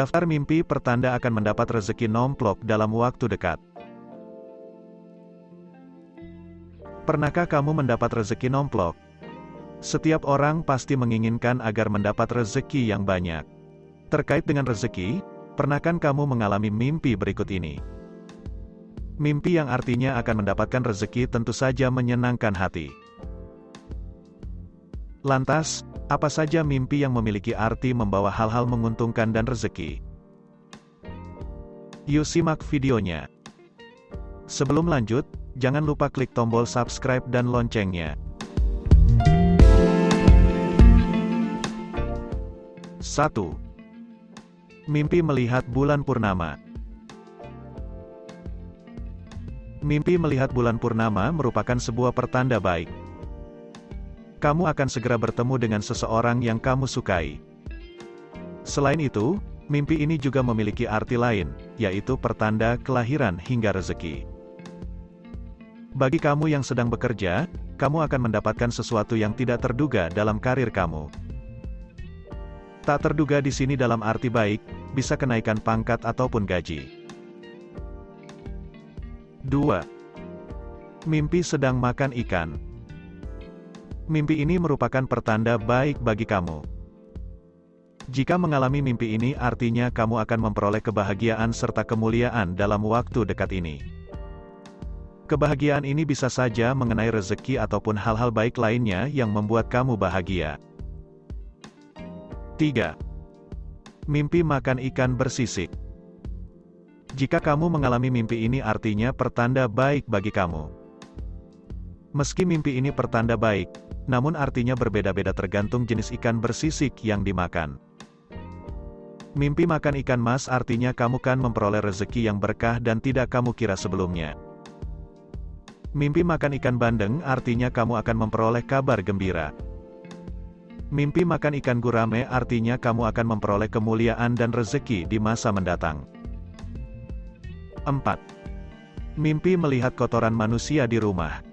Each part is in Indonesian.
Daftar mimpi pertanda akan mendapat rezeki nomplok dalam waktu dekat. Pernahkah kamu mendapat rezeki nomplok? Setiap orang pasti menginginkan agar mendapat rezeki yang banyak. Terkait dengan rezeki, pernahkah kamu mengalami mimpi berikut ini? Mimpi yang artinya akan mendapatkan rezeki tentu saja menyenangkan hati. Lantas, apa saja mimpi yang memiliki arti membawa hal-hal menguntungkan dan rezeki? Yuk simak videonya. Sebelum lanjut, jangan lupa klik tombol subscribe dan loncengnya. 1. Mimpi melihat bulan purnama Mimpi melihat bulan purnama merupakan sebuah pertanda baik kamu akan segera bertemu dengan seseorang yang kamu sukai. Selain itu, mimpi ini juga memiliki arti lain, yaitu pertanda kelahiran hingga rezeki. Bagi kamu yang sedang bekerja, kamu akan mendapatkan sesuatu yang tidak terduga dalam karir kamu. Tak terduga di sini dalam arti baik, bisa kenaikan pangkat ataupun gaji. 2. Mimpi sedang makan ikan. Mimpi ini merupakan pertanda baik bagi kamu. Jika mengalami mimpi ini artinya kamu akan memperoleh kebahagiaan serta kemuliaan dalam waktu dekat ini. Kebahagiaan ini bisa saja mengenai rezeki ataupun hal-hal baik lainnya yang membuat kamu bahagia. 3. Mimpi makan ikan bersisik. Jika kamu mengalami mimpi ini artinya pertanda baik bagi kamu. Meski mimpi ini pertanda baik, namun artinya berbeda-beda tergantung jenis ikan bersisik yang dimakan. Mimpi makan ikan mas artinya kamu kan memperoleh rezeki yang berkah dan tidak kamu kira sebelumnya. Mimpi makan ikan bandeng artinya kamu akan memperoleh kabar gembira. Mimpi makan ikan gurame artinya kamu akan memperoleh kemuliaan dan rezeki di masa mendatang. 4. Mimpi melihat kotoran manusia di rumah.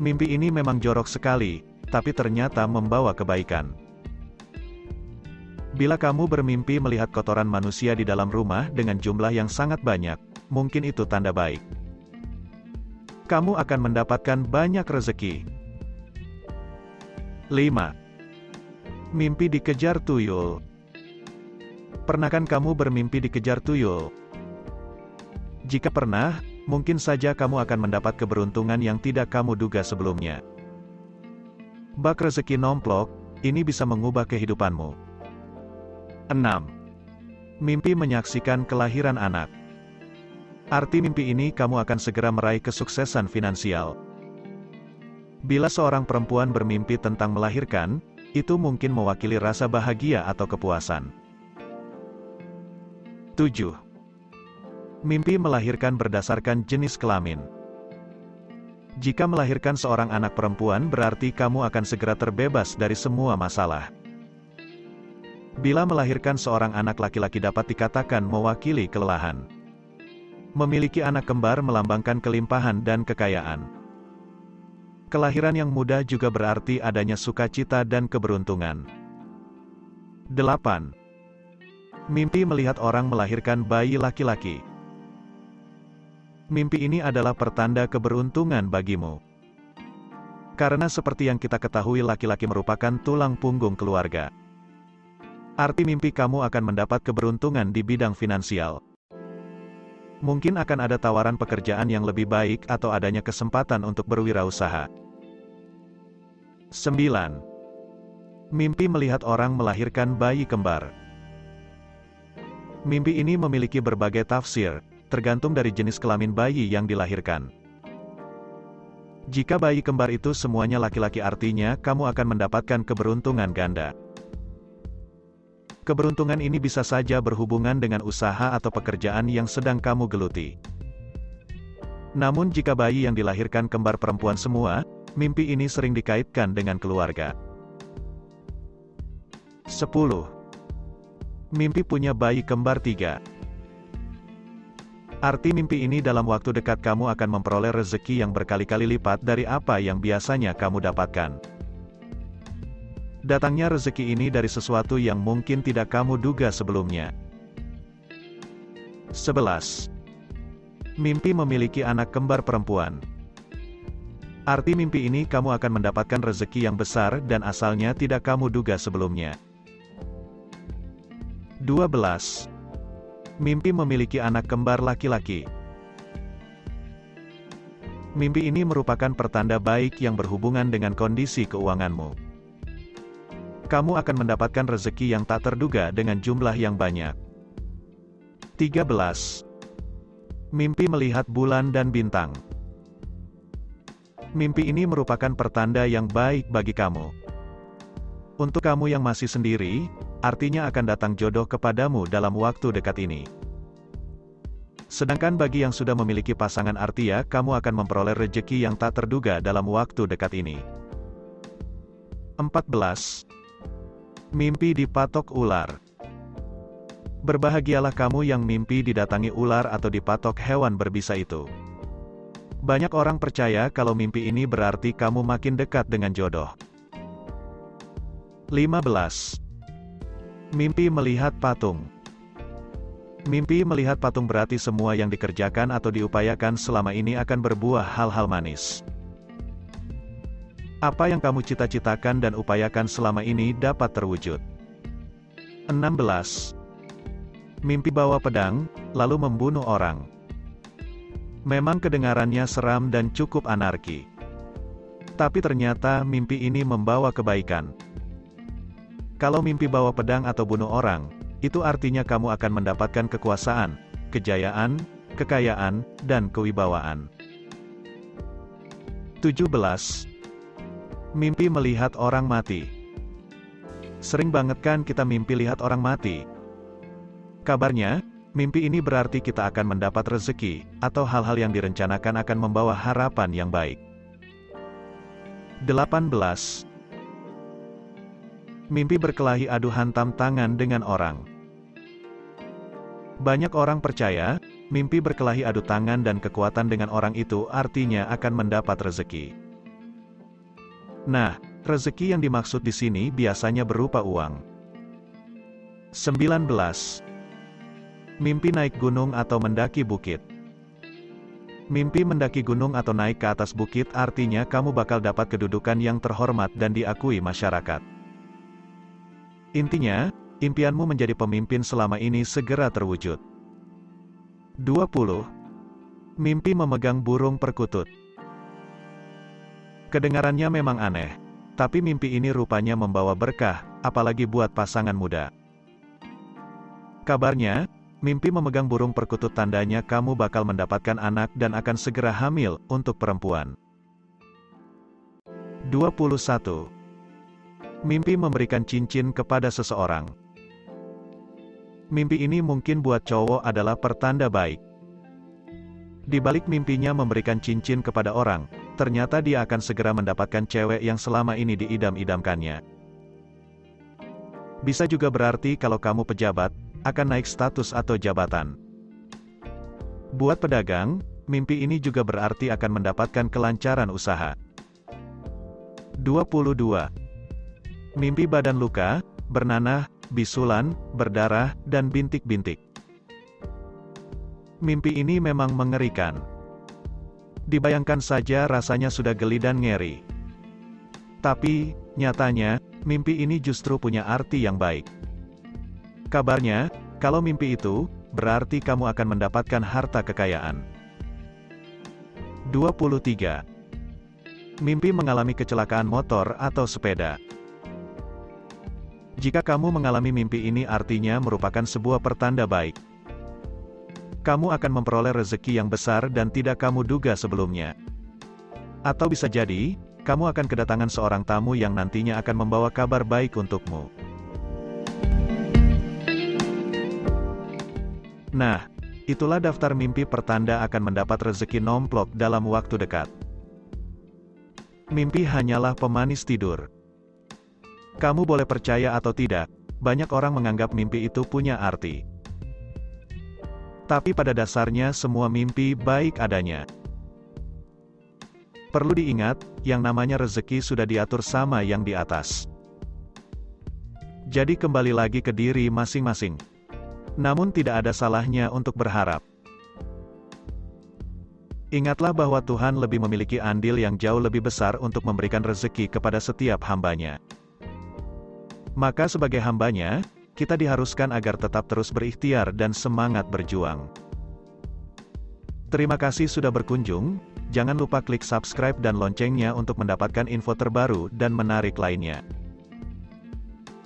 Mimpi ini memang jorok sekali, tapi ternyata membawa kebaikan. Bila kamu bermimpi melihat kotoran manusia di dalam rumah dengan jumlah yang sangat banyak, mungkin itu tanda baik. Kamu akan mendapatkan banyak rezeki. 5. Mimpi dikejar tuyul. Pernahkah kamu bermimpi dikejar tuyul? Jika pernah, mungkin saja kamu akan mendapat keberuntungan yang tidak kamu duga sebelumnya. Bak rezeki nomplok, ini bisa mengubah kehidupanmu. 6. Mimpi menyaksikan kelahiran anak. Arti mimpi ini kamu akan segera meraih kesuksesan finansial. Bila seorang perempuan bermimpi tentang melahirkan, itu mungkin mewakili rasa bahagia atau kepuasan. 7. Mimpi melahirkan berdasarkan jenis kelamin. Jika melahirkan seorang anak perempuan berarti kamu akan segera terbebas dari semua masalah. Bila melahirkan seorang anak laki-laki dapat dikatakan mewakili kelelahan. Memiliki anak kembar melambangkan kelimpahan dan kekayaan. Kelahiran yang muda juga berarti adanya sukacita dan keberuntungan. 8. Mimpi melihat orang melahirkan bayi laki-laki. Mimpi ini adalah pertanda keberuntungan bagimu. Karena seperti yang kita ketahui laki-laki merupakan tulang punggung keluarga. Arti mimpi kamu akan mendapat keberuntungan di bidang finansial. Mungkin akan ada tawaran pekerjaan yang lebih baik atau adanya kesempatan untuk berwirausaha. 9. Mimpi melihat orang melahirkan bayi kembar. Mimpi ini memiliki berbagai tafsir, tergantung dari jenis kelamin bayi yang dilahirkan. Jika bayi kembar itu semuanya laki-laki artinya kamu akan mendapatkan keberuntungan ganda. Keberuntungan ini bisa saja berhubungan dengan usaha atau pekerjaan yang sedang kamu geluti. Namun jika bayi yang dilahirkan kembar perempuan semua, mimpi ini sering dikaitkan dengan keluarga. 10. Mimpi punya bayi kembar tiga. Arti mimpi ini dalam waktu dekat kamu akan memperoleh rezeki yang berkali-kali lipat dari apa yang biasanya kamu dapatkan. Datangnya rezeki ini dari sesuatu yang mungkin tidak kamu duga sebelumnya. 11. Mimpi memiliki anak kembar perempuan. Arti mimpi ini kamu akan mendapatkan rezeki yang besar dan asalnya tidak kamu duga sebelumnya. 12. Mimpi memiliki anak kembar laki-laki. Mimpi ini merupakan pertanda baik yang berhubungan dengan kondisi keuanganmu kamu akan mendapatkan rezeki yang tak terduga dengan jumlah yang banyak. 13. Mimpi melihat bulan dan bintang. Mimpi ini merupakan pertanda yang baik bagi kamu. Untuk kamu yang masih sendiri, artinya akan datang jodoh kepadamu dalam waktu dekat ini. Sedangkan bagi yang sudah memiliki pasangan artia, kamu akan memperoleh rezeki yang tak terduga dalam waktu dekat ini. 14. Mimpi dipatok ular. Berbahagialah kamu yang mimpi didatangi ular atau dipatok hewan berbisa itu. Banyak orang percaya kalau mimpi ini berarti kamu makin dekat dengan jodoh. 15. Mimpi melihat patung. Mimpi melihat patung berarti semua yang dikerjakan atau diupayakan selama ini akan berbuah hal-hal manis. Apa yang kamu cita-citakan dan upayakan selama ini dapat terwujud. 16. Mimpi bawa pedang, lalu membunuh orang. Memang kedengarannya seram dan cukup anarki. Tapi ternyata mimpi ini membawa kebaikan. Kalau mimpi bawa pedang atau bunuh orang, itu artinya kamu akan mendapatkan kekuasaan, kejayaan, kekayaan, dan kewibawaan. 17. Mimpi melihat orang mati. Sering banget kan kita mimpi lihat orang mati. Kabarnya, mimpi ini berarti kita akan mendapat rezeki, atau hal-hal yang direncanakan akan membawa harapan yang baik. 18. Mimpi berkelahi adu hantam tangan dengan orang. Banyak orang percaya, mimpi berkelahi adu tangan dan kekuatan dengan orang itu artinya akan mendapat rezeki. Nah, rezeki yang dimaksud di sini biasanya berupa uang. 19. Mimpi naik gunung atau mendaki bukit. Mimpi mendaki gunung atau naik ke atas bukit artinya kamu bakal dapat kedudukan yang terhormat dan diakui masyarakat. Intinya, impianmu menjadi pemimpin selama ini segera terwujud. 20. Mimpi memegang burung perkutut. Kedengarannya memang aneh. Tapi mimpi ini rupanya membawa berkah, apalagi buat pasangan muda. Kabarnya, mimpi memegang burung perkutut tandanya kamu bakal mendapatkan anak dan akan segera hamil untuk perempuan. 21. Mimpi memberikan cincin kepada seseorang. Mimpi ini mungkin buat cowok adalah pertanda baik. Di balik mimpinya memberikan cincin kepada orang, ternyata dia akan segera mendapatkan cewek yang selama ini diidam-idamkannya. Bisa juga berarti kalau kamu pejabat, akan naik status atau jabatan. Buat pedagang, mimpi ini juga berarti akan mendapatkan kelancaran usaha. 22. Mimpi badan luka, bernanah, bisulan, berdarah, dan bintik-bintik. Mimpi ini memang mengerikan. Dibayangkan saja rasanya sudah geli dan ngeri. Tapi, nyatanya, mimpi ini justru punya arti yang baik. Kabarnya, kalau mimpi itu, berarti kamu akan mendapatkan harta kekayaan. 23. Mimpi mengalami kecelakaan motor atau sepeda. Jika kamu mengalami mimpi ini artinya merupakan sebuah pertanda baik kamu akan memperoleh rezeki yang besar dan tidak kamu duga sebelumnya. Atau bisa jadi, kamu akan kedatangan seorang tamu yang nantinya akan membawa kabar baik untukmu. Nah, itulah daftar mimpi pertanda akan mendapat rezeki nomplok dalam waktu dekat. Mimpi hanyalah pemanis tidur. Kamu boleh percaya atau tidak, banyak orang menganggap mimpi itu punya arti. Tapi pada dasarnya semua mimpi baik adanya. Perlu diingat, yang namanya rezeki sudah diatur sama yang di atas. Jadi kembali lagi ke diri masing-masing. Namun tidak ada salahnya untuk berharap. Ingatlah bahwa Tuhan lebih memiliki andil yang jauh lebih besar untuk memberikan rezeki kepada setiap hambanya. Maka sebagai hambanya, kita diharuskan agar tetap terus berikhtiar dan semangat berjuang. Terima kasih sudah berkunjung, jangan lupa klik subscribe dan loncengnya untuk mendapatkan info terbaru dan menarik lainnya.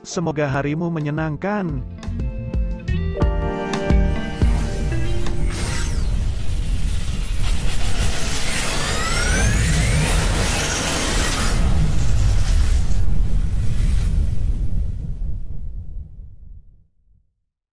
Semoga harimu menyenangkan.